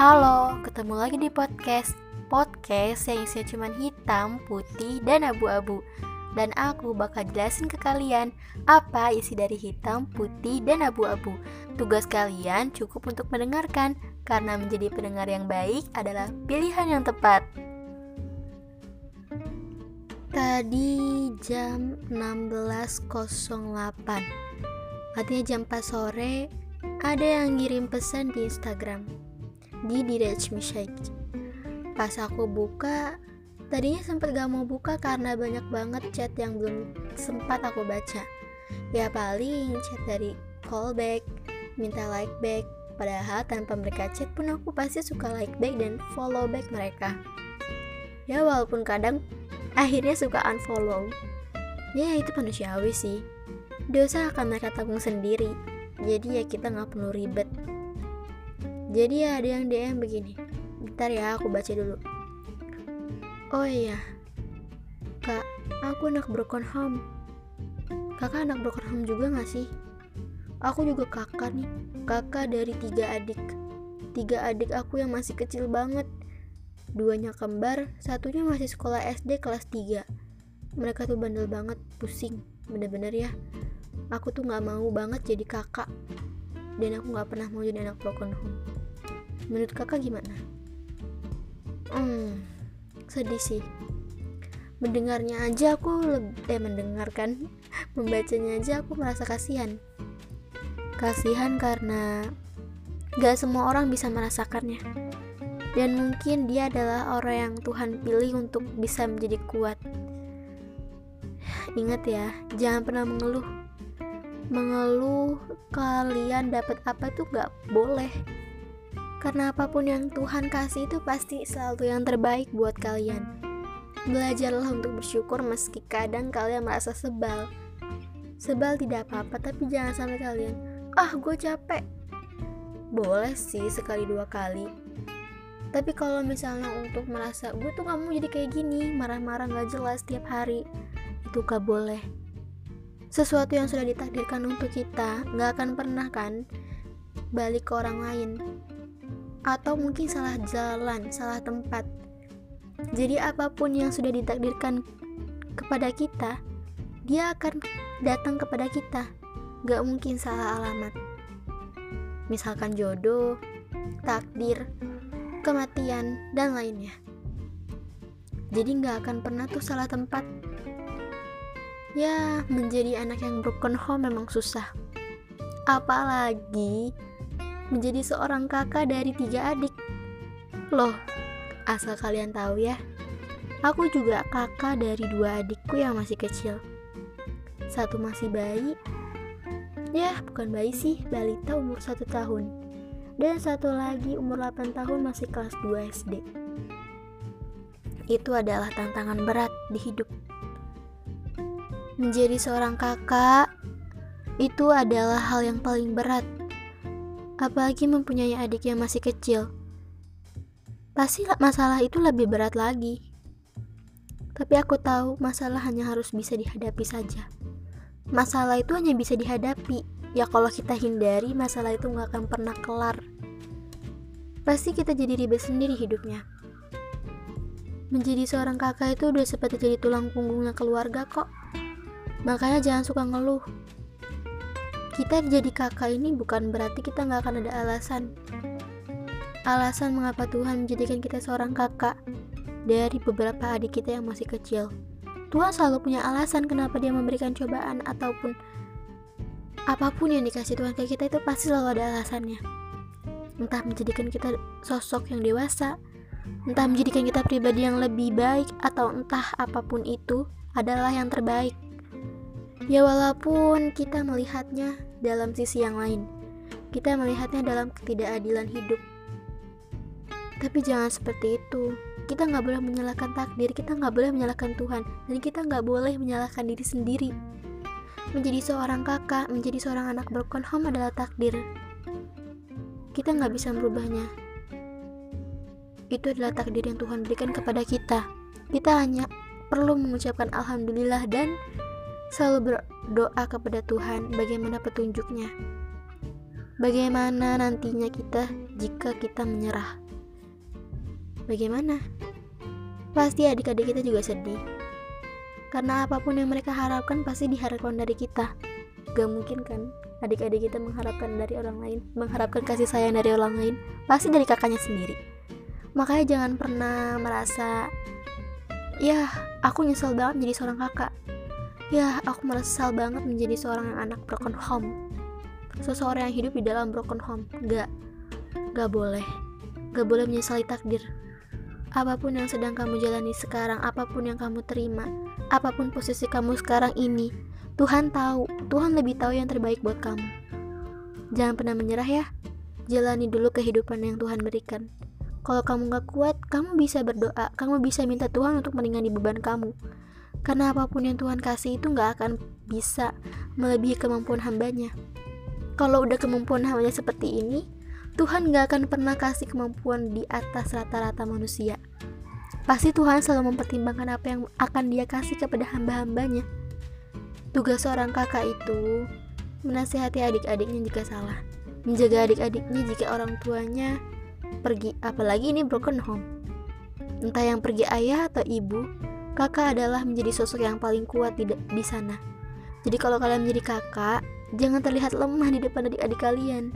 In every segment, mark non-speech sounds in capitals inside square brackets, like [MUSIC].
Halo, ketemu lagi di podcast. Podcast yang isinya cuma hitam, putih, dan abu-abu. Dan aku bakal jelasin ke kalian apa isi dari hitam, putih, dan abu-abu. Tugas kalian cukup untuk mendengarkan Karena menjadi pendengar yang baik adalah pilihan yang tepat. Tadi jam 16.08 Artinya jam 4 sore ada yang ngirim pesan di Instagram di Direct Message. Pas aku buka, tadinya sempat gak mau buka karena banyak banget chat yang belum sempat aku baca. Ya paling chat dari callback, minta like back, padahal tanpa mereka chat pun aku pasti suka like back dan follow back mereka. Ya walaupun kadang akhirnya suka unfollow. Ya itu manusiawi sih. Dosa akan mereka tanggung sendiri jadi ya kita nggak perlu ribet jadi ya ada yang DM begini bentar ya aku baca dulu. Oh iya kak aku anak broken home. Kakak anak broken home juga gak sih? Aku juga kakak nih kakak dari tiga adik. Tiga adik aku yang masih kecil banget. Duanya kembar satunya masih sekolah SD kelas 3 mereka tuh bandel banget pusing bener-bener ya. Aku tuh nggak mau banget jadi kakak. Dan aku nggak pernah mau jadi anak broken home menurut kakak gimana? Hmm sedih sih. Mendengarnya aja aku lebih eh mendengarkan. [LAUGHS] Membacanya aja aku merasa kasihan. Kasihan karena gak semua orang bisa merasakannya. Dan mungkin dia adalah orang yang Tuhan pilih untuk bisa menjadi kuat. [SIGHS] Ingat ya jangan pernah mengeluh. Mengeluh kalian dapat apa itu gak boleh karena apa pun yang Tuhan kasih itu pasti selalu yang terbaik buat kalian. Belajarlah untuk bersyukur meski kadang kalian merasa sebal. Sebal tidak apa-apa tapi jangan sampai kalian ah gue capek. Boleh sih sekali dua kali. Tapi kalau misalnya untuk merasa gue tuh gak mau jadi kayak gini marah-marah gak jelas tiap hari itu gak boleh. Sesuatu yang sudah ditakdirkan untuk kita nggak akan pernah kan balik ke orang lain atau mungkin salah jalan salah tempat. Jadi apa pun yang sudah ditakdirkan kepada kita dia akan datang kepada kita. Nggak mungkin salah alamat. Misalkan jodoh takdir kematian dan lainnya. Jadi nggak akan pernah tuh salah tempat. Ya, menjadi anak yang broken home memang susah. Apalagi menjadi seorang kakak dari tiga adik. Loh, asal kalian tahu ya, aku juga kakak dari dua adikku yang masih kecil. Satu masih bayi, ya bukan bayi sih, balita umur satu tahun. Dan satu lagi umur 8 tahun masih kelas 2 SD. Itu adalah tantangan berat di hidup Menjadi seorang kakak itu adalah hal yang paling berat. Apalagi mempunyai adik yang masih kecil. Pasti masalah itu lebih berat lagi. Tapi aku tahu masalah hanya harus bisa dihadapi saja. Masalah itu hanya bisa dihadapi. Ya kalau kita hindari, masalah itu nggak akan pernah kelar. Pasti kita jadi ribet sendiri hidupnya. Menjadi seorang kakak itu udah seperti jadi tulang punggungnya keluarga kok. Makanya jangan suka ngeluh. Kita jadi kakak ini bukan berarti kita nggak akan ada alasan. Alasan mengapa Tuhan menjadikan kita seorang kakak dari beberapa adik kita yang masih kecil. Tuhan selalu punya alasan kenapa dia memberikan cobaan ataupun apa pun yang dikasih Tuhan ke kita itu pasti selalu ada alasannya. Entah menjadikan kita sosok yang dewasa, entah menjadikan kita pribadi yang lebih baik, atau entah apa pun itu adalah yang terbaik. Ya walaupun kita melihatnya dalam sisi yang lain, kita melihatnya dalam ketidakadilan hidup. Tapi jangan seperti itu. Kita nggak boleh menyalahkan takdir, kita nggak boleh menyalahkan Tuhan, dan kita nggak boleh menyalahkan diri sendiri. Menjadi seorang kakak, menjadi seorang anak broken home adalah takdir. Kita nggak bisa merubahnya. Itu adalah takdir yang Tuhan berikan kepada kita. Kita hanya perlu mengucapkan alhamdulillah dan selalu berdoa kepada Tuhan bagaimana petunjuknya. Bagaimana nantinya kita jika kita menyerah. bagaimana? Pasti adik-adik kita juga sedih. Karena apa pun yang mereka harapkan pasti diharapkan dari kita. Gak mungkin kan adik-adik kita mengharapkan dari orang lain, mengharapkan kasih sayang dari orang lain, pasti dari kakaknya sendiri. Makanya jangan pernah merasa, ya aku nyesel banget menjadi seorang kakak. Ya, aku merasa banget menjadi seorang anak broken home. Seseorang yang hidup di dalam broken home. Gak, gak boleh. Gak boleh menyesali takdir. Apa pun yang sedang kamu jalani sekarang, apa pun yang kamu terima, apa pun posisi kamu sekarang ini, Tuhan tahu, Tuhan lebih tahu yang terbaik buat kamu. Jangan pernah menyerah ya. Jalani dulu kehidupan yang Tuhan berikan. Kalau kamu gak kuat, kamu bisa berdoa, kamu bisa minta Tuhan untuk meringankan beban kamu. Karena apa pun yang Tuhan kasih itu gak akan bisa melebihi kemampuan hambanya. Kalau udah kemampuan hambanya seperti ini, Tuhan gak akan pernah kasih kemampuan di atas rata-rata manusia. Pasti Tuhan selalu mempertimbangkan apa yang akan dia kasih kepada hamba-hambanya. Tugas seorang kakak itu menasihati adik-adiknya jika salah, menjaga adik-adiknya jika orang tuanya pergi, apalagi ini broken home. Entah yang pergi ayah atau ibu, kakak adalah menjadi sosok yang paling kuat di, di sana. Jadi kalau kalian menjadi kakak, jangan terlihat lemah di depan adik-adik kalian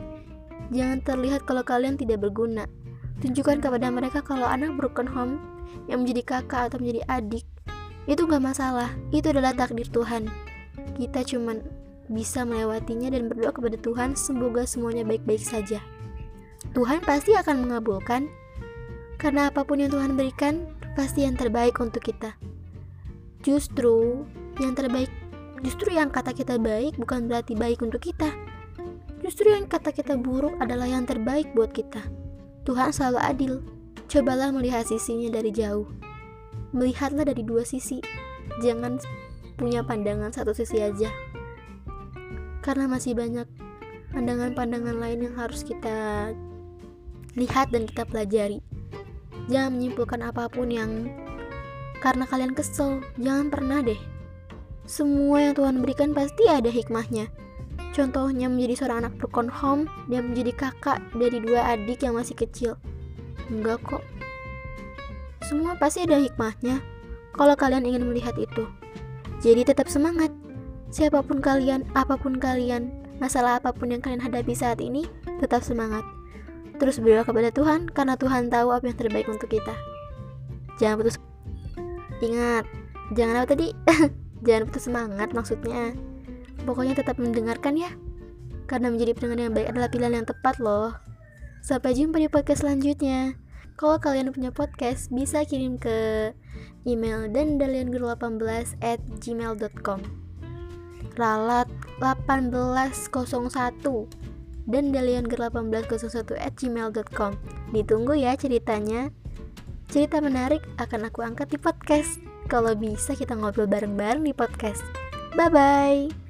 Jangan terlihat kalau kalian tidak berguna. Tunjukkan kepada mereka kalau anak broken home yang menjadi kakak atau menjadi adik itu gak masalah. Itu adalah takdir Tuhan. Kita cuman bisa melewatinya dan berdoa kepada Tuhan semoga semuanya baik-baik saja. Tuhan pasti akan mengabulkan karena apa pun yang Tuhan berikan pasti yang terbaik untuk kita. Justru yang terbaik, justru yang kata kita baik bukan berarti baik untuk kita. Justru yang kata kita buruk adalah yang terbaik buat kita. Tuhan selalu adil. Cobalah melihat sisinya dari jauh. Melihatlah dari dua sisi. Jangan punya pandangan satu sisi aja. Karena masih banyak pandangan-pandangan lain yang harus kita lihat dan kita pelajari. Jangan menyimpulkan apa pun yang karena kalian kesel. Jangan pernah deh. Semua yang Tuhan berikan pasti ada hikmahnya. Contohnya menjadi seorang anak broken home dan menjadi kakak dari dua adik yang masih kecil. Enggak kok. Semua pasti ada hikmahnya kalau kalian ingin melihat itu. Jadi tetap semangat. Siapa pun kalian, apa pun kalian, masalah apa pun yang kalian hadapi saat ini, tetap semangat. Terus berdoa kepada Tuhan karena Tuhan tahu apa yang terbaik untuk kita. Jangan putus Ingat, jangan apa tadi? [LAUGHS] jangan putus semangat maksudnya. Pokoknya tetap mendengarkan ya. Karena menjadi pendengar yang baik adalah pilihan yang tepat loh. Sampai jumpa di podcast selanjutnya. Kalau kalian punya podcast, bisa kirim ke email dan dalianguru18 at gmail.com Ralat 1801 dan dalianguru1801 at gmail.com Ditunggu ya ceritanya. Cerita menarik akan aku angkat di podcast. Kalau bisa kita ngobrol bareng-bareng di podcast. Bye-bye.